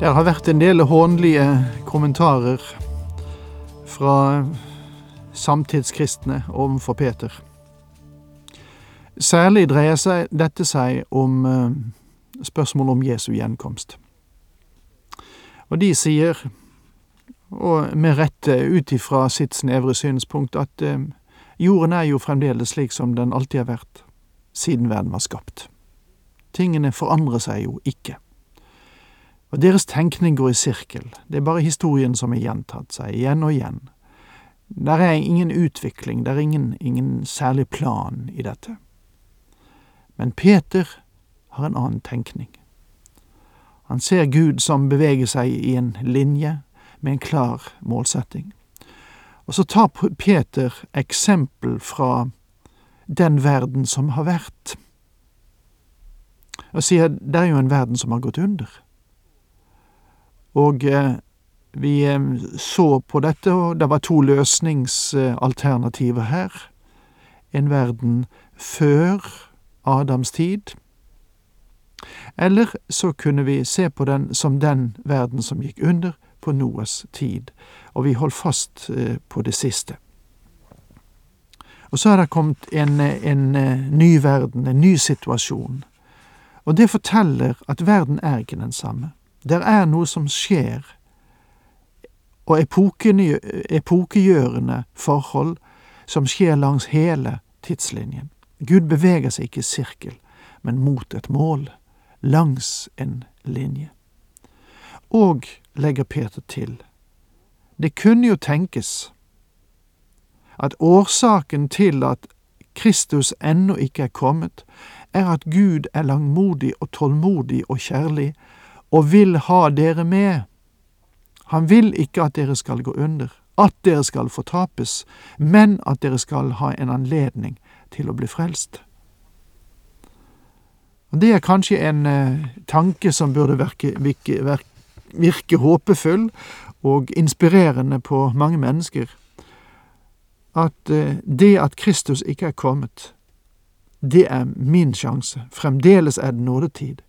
Det har vært en del hånlige kommentarer fra samtidskristne overfor Peter. Særlig dreier seg, dette seg om spørsmålet spørsmål om Jesu gjenkomst. Og de sier, og med rette ut ifra sitt snevre synspunkt, at uh, jorden er jo fremdeles slik som den alltid har vært, siden verden var skapt. Tingene forandrer seg jo ikke. Og deres tenkning går i sirkel, det er bare historien som har gjentatt seg igjen og igjen. Der er ingen utvikling, der er ingen, ingen særlig plan i dette. Men Peter har en annen tenkning. Han ser Gud som beveger seg i en linje med en klar målsetting. Og så tar Peter eksempel fra den verden som har vært, og sier det er jo en verden som har gått under. Og eh, vi eh, så på dette, og det var to løsningsalternativer her. En verden før Adams tid, eller så kunne vi se på den som den verden som gikk under på Noas tid, og vi holdt fast eh, på det siste. Og så har det kommet en, en ny verden, en ny situasjon, og det forteller at verden er ikke den samme. Der er noe som skjer, og epokegjørende forhold som skjer langs hele tidslinjen. Gud beveger seg ikke i sirkel, men mot et mål, langs en linje. Og, legger Peter til, det kunne jo tenkes at årsaken til at Kristus ennå ikke er kommet, er at Gud er langmodig og tålmodig og kjærlig og vil ha dere med. Han vil ikke at dere skal gå under, at dere skal fortapes, men at dere skal ha en anledning til å bli frelst. Det er kanskje en eh, tanke som burde virke, virke, virke håpefull og inspirerende på mange mennesker. At eh, det at Kristus ikke er kommet, det er min sjanse. Fremdeles er det nådetid.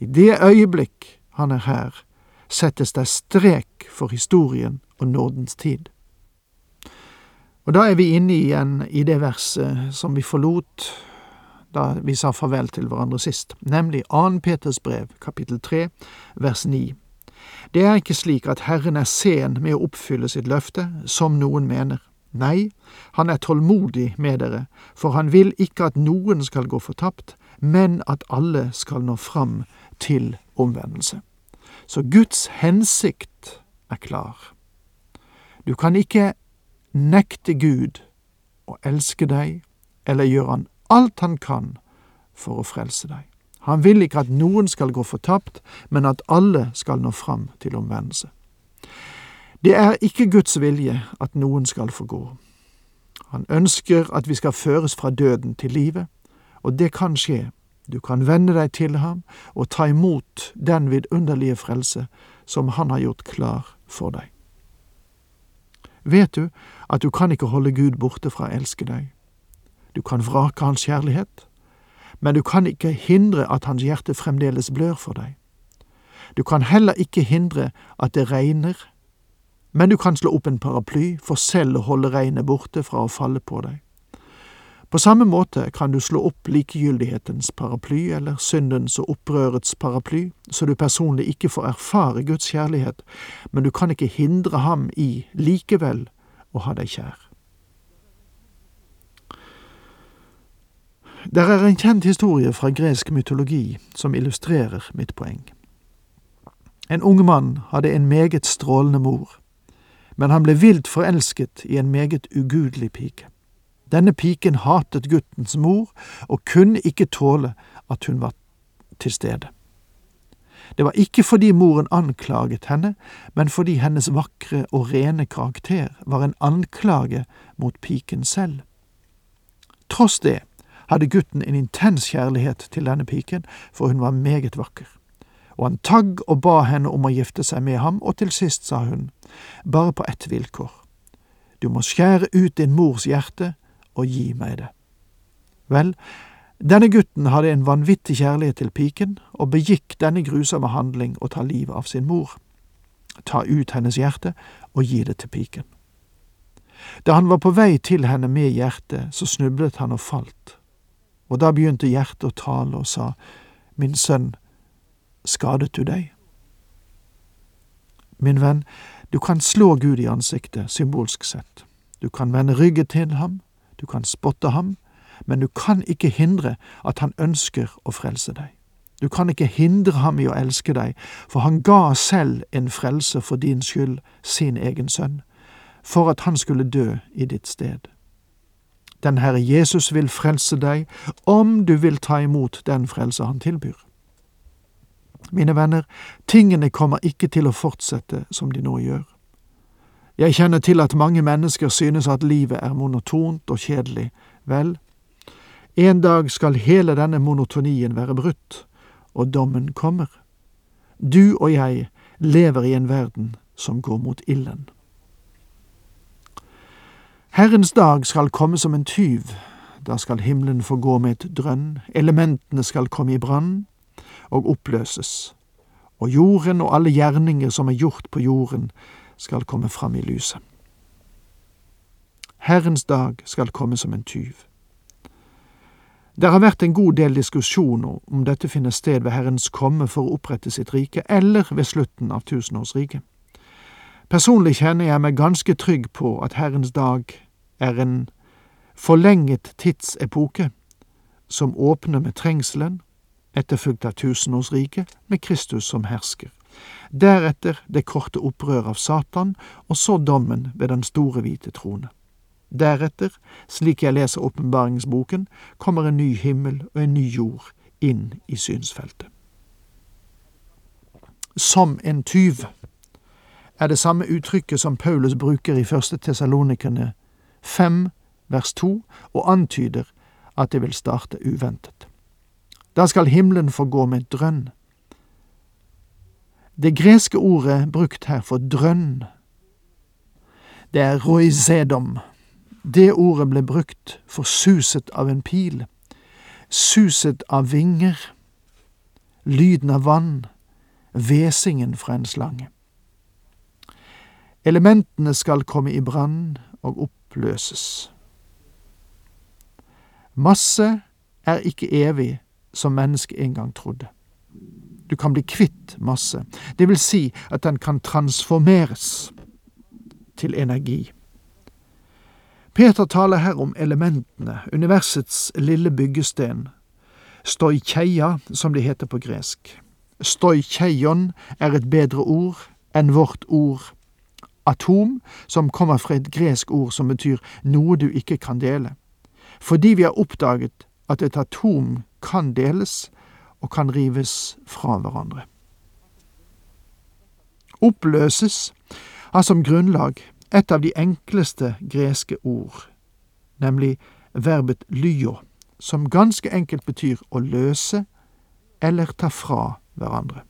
I det øyeblikk han er her, settes det strek for historien og nådens tid. Og da er vi inne igjen i det verset som vi forlot da vi sa farvel til hverandre sist, nemlig 2. Peters brev, kapittel 3, vers 9. Det er ikke slik at Herren er sen med å oppfylle sitt løfte, som noen mener. Nei, han er tålmodig med dere, for han vil ikke at noen skal gå fortapt, men at alle skal nå fram til omvendelse. Så Guds hensikt er klar. Du kan ikke nekte Gud å elske deg, eller gjøre han alt han kan for å frelse deg. Han vil ikke at noen skal gå fortapt, men at alle skal nå fram til omvendelse. Det er ikke Guds vilje at noen skal få gå. Han ønsker at vi skal føres fra døden til livet, og det kan skje du kan vende deg til ham og ta imot den vidunderlige frelse som han har gjort klar for deg. Vet du at du kan ikke holde Gud borte fra å elske deg? Du kan vrake hans kjærlighet, men du kan ikke hindre at hans hjerte fremdeles blør for deg. Du kan heller ikke hindre at det regner, men du kan slå opp en paraply for selv å holde regnet borte fra å falle på deg. På samme måte kan du slå opp likegyldighetens paraply eller syndens og opprørets paraply, så du personlig ikke får erfare Guds kjærlighet, men du kan ikke hindre ham i likevel å ha deg kjær. Der er en kjent historie fra gresk mytologi som illustrerer mitt poeng. En ung mann hadde en meget strålende mor, men han ble vilt forelsket i en meget ugudelig pike. Denne piken hatet guttens mor og kunne ikke tåle at hun var til stede. Det var ikke fordi moren anklaget henne, men fordi hennes vakre og rene karakter var en anklage mot piken selv. Tross det hadde gutten en intens kjærlighet til denne piken, for hun var meget vakker. Og han tagg og ba henne om å gifte seg med ham, og til sist sa hun, bare på ett vilkår. Du må skjære ut din mors hjerte og gi meg det. Vel, denne gutten hadde en vanvittig kjærlighet til piken, og begikk denne grusomme handling å ta livet av sin mor. Ta ut hennes hjerte og gi det til piken. Da han var på vei til henne med hjertet, så snublet han og falt, og da begynte hjertet å tale og sa, Min sønn, skadet du deg? Min venn, du kan slå Gud i ansiktet, symbolsk sett. Du kan vende ryggen til ham, du kan spotte ham, men du kan ikke hindre at han ønsker å frelse deg. Du kan ikke hindre ham i å elske deg, for han ga selv en frelse for din skyld, sin egen sønn, for at han skulle dø i ditt sted. Den Herre Jesus vil frelse deg om du vil ta imot den frelse han tilbyr. Mine venner, tingene kommer ikke til å fortsette som de nå gjør. Jeg kjenner til at mange mennesker synes at livet er monotont og kjedelig. Vel, en dag skal hele denne monotonien være brutt, og dommen kommer. Du og jeg lever i en verden som går mot ilden. Herrens dag skal komme som en tyv, da skal himmelen få gå med et drønn, elementene skal komme i brann og oppløses, og jorden og alle gjerninger som er gjort på jorden, skal komme fram i lyset. Herrens dag skal komme som en tyv. Det har vært en god del diskusjoner om dette finner sted ved Herrens komme for å opprette sitt rike, eller ved slutten av tusenårsriket. Personlig kjenner jeg meg ganske trygg på at Herrens dag er en forlenget tidsepoke som åpner med trengselen, etterfulgt av tusenårsriket med Kristus som hersker. Deretter det korte opprør av Satan, og så dommen ved den store hvite trone. Deretter, slik jeg leser åpenbaringsboken, kommer en ny himmel og en ny jord inn i synsfeltet. Som en tyv er det samme uttrykket som Paulus bruker i første Tessalonikerne 5 vers 2, og antyder at det vil starte uventet. Da skal himmelen få gå med drønn. Det greske ordet brukt her for drønn, det er roisedom. Det ordet ble brukt for suset av en pil, suset av vinger, lyden av vann, hvesingen fra en slange. Elementene skal komme i brann og oppløses. Masse er ikke evig, som mennesket en gang trodde. Du kan bli kvitt masse, det vil si at den kan transformeres til energi. Peter taler her om elementene, universets lille byggesten, stoikeia, som det heter på gresk. Stoikeion er et bedre ord enn vårt ord atom, som kommer fra et gresk ord som betyr noe du ikke kan dele. Fordi vi har oppdaget at et atom kan deles og kan rives fra hverandre. Oppløses har som grunnlag et av de enkleste greske ord, nemlig verbet lyo, som ganske enkelt betyr å løse eller ta fra hverandre.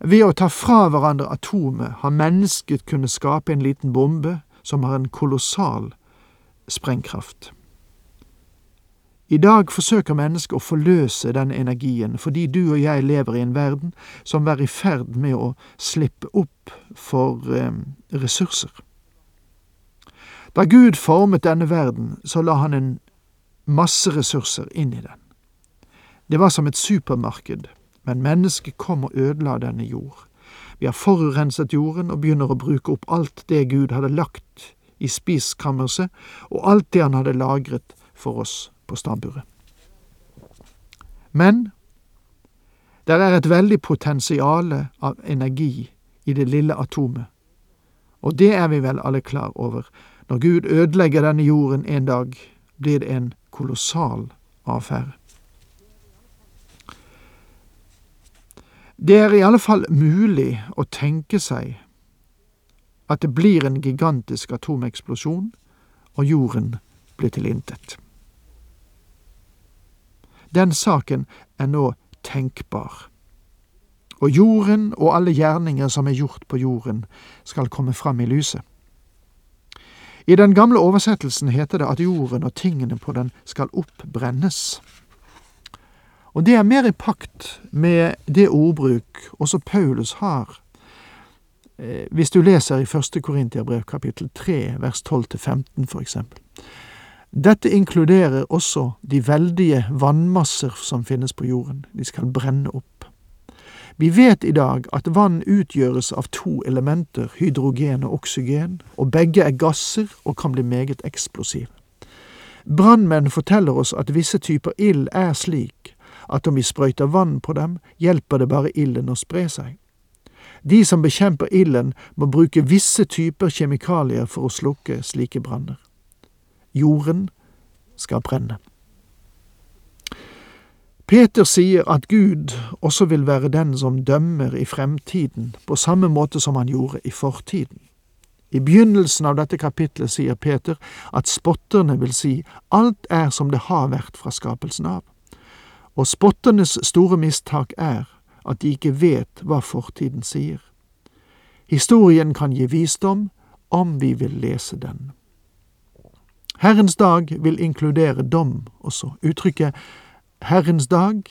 Ved å ta fra hverandre atomet har mennesket kunnet skape en liten bombe som har en kolossal sprengkraft. I dag forsøker mennesket å forløse den energien fordi du og jeg lever i en verden som er i ferd med å slippe opp for eh, ressurser. Da Gud formet denne verden, så la han en masse ressurser inn i den. Det var som et supermarked, men mennesket kom og ødela denne jord. Vi har forurenset jorden og begynner å bruke opp alt det Gud hadde lagt i spiskammerset, og alt det han hadde lagret for oss på stabburet. Men der er et veldig potensiale av energi i det lille atomet, og det er vi vel alle klar over. Når Gud ødelegger denne jorden en dag, blir det en kolossal affære. Det er i alle fall mulig å tenke seg at det blir en gigantisk atomeksplosjon, og jorden blir til intet. Den saken er nå tenkbar, og jorden og alle gjerninger som er gjort på jorden, skal komme fram i lyset. I den gamle oversettelsen heter det at jorden og tingene på den skal oppbrennes. Og det er mer i pakt med det ordbruk også Paulus har. Eh, hvis du leser i første Korintiabrev kapittel 3 vers 12-15 for eksempel. Dette inkluderer også de veldige vannmasser som finnes på jorden. De skal brenne opp. Vi vet i dag at vann utgjøres av to elementer, hydrogen og oksygen, og begge er gasser og kan bli meget eksplosive. Brannmenn forteller oss at visse typer ild er slik at om vi sprøyter vann på dem, hjelper det bare ilden å spre seg. De som bekjemper ilden, må bruke visse typer kjemikalier for å slukke slike branner. Jorden skal brenne. Peter sier at Gud også vil være den som dømmer i fremtiden, på samme måte som han gjorde i fortiden. I begynnelsen av dette kapitlet sier Peter at spotterne vil si alt er som det har vært fra skapelsen av. Og spotternes store mistak er at de ikke vet hva fortiden sier. Historien kan gi visdom om vi vil lese den. Herrens dag vil inkludere dom også. Uttrykket Herrens dag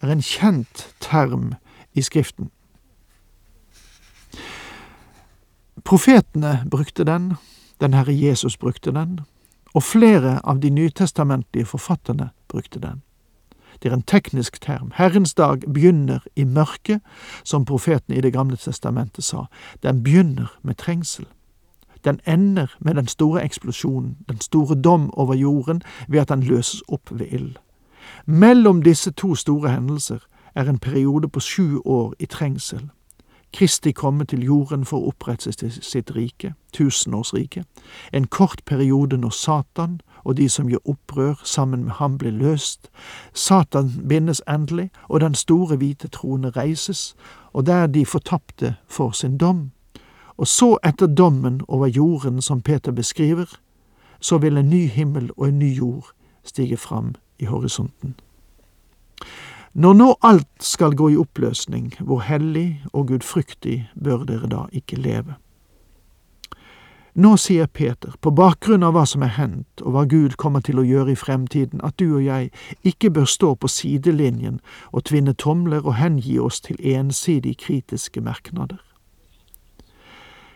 er en kjent term i Skriften. Profetene brukte den, den Herre Jesus brukte den, og flere av de nytestamentlige forfatterne brukte den. Det er en teknisk term. Herrens dag begynner i mørket, som profeten i Det gamle testamentet sa. Den begynner med trengsel. Den ender med den store eksplosjonen, den store dom over jorden, ved at den løses opp ved ild. Mellom disse to store hendelser er en periode på sju år i trengsel. Kristi komme til jorden for å opprette sitt rike, tusenårsriket, en kort periode når Satan og de som gjør opprør sammen med ham, blir løst. Satan bindes endelig, og den store hvite trone reises, og der de fortapte får sin dom. Og så, etter dommen over jorden som Peter beskriver, så vil en ny himmel og en ny jord stige fram i horisonten. Når nå alt skal gå i oppløsning, hvor hellig og gudfryktig bør dere da ikke leve? Nå sier Peter, på bakgrunn av hva som er hendt og hva Gud kommer til å gjøre i fremtiden, at du og jeg ikke bør stå på sidelinjen og tvinne tomler og hengi oss til ensidig kritiske merknader.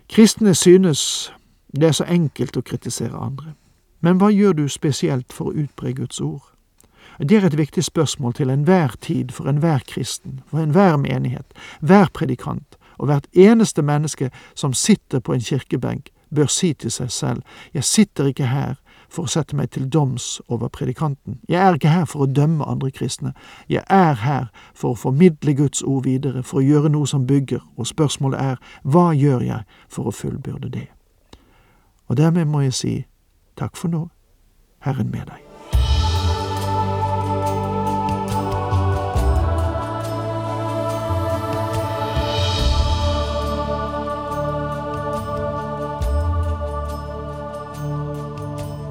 Kristne synes det er så enkelt å kritisere andre, men hva gjør du spesielt for å utbre Guds ord? Det er et viktig spørsmål til enhver tid for enhver kristen, for enhver menighet, hver predikant og hvert eneste menneske som sitter på en kirkebenk bør si til seg selv, jeg sitter ikke her for å sette meg til doms over predikanten, jeg er ikke her for å dømme andre kristne, jeg er her for å formidle Guds ord videre, for å gjøre noe som bygger, og spørsmålet er, hva gjør jeg for å fullbyrde det? Og dermed må jeg si, takk for nå, Herren med deg.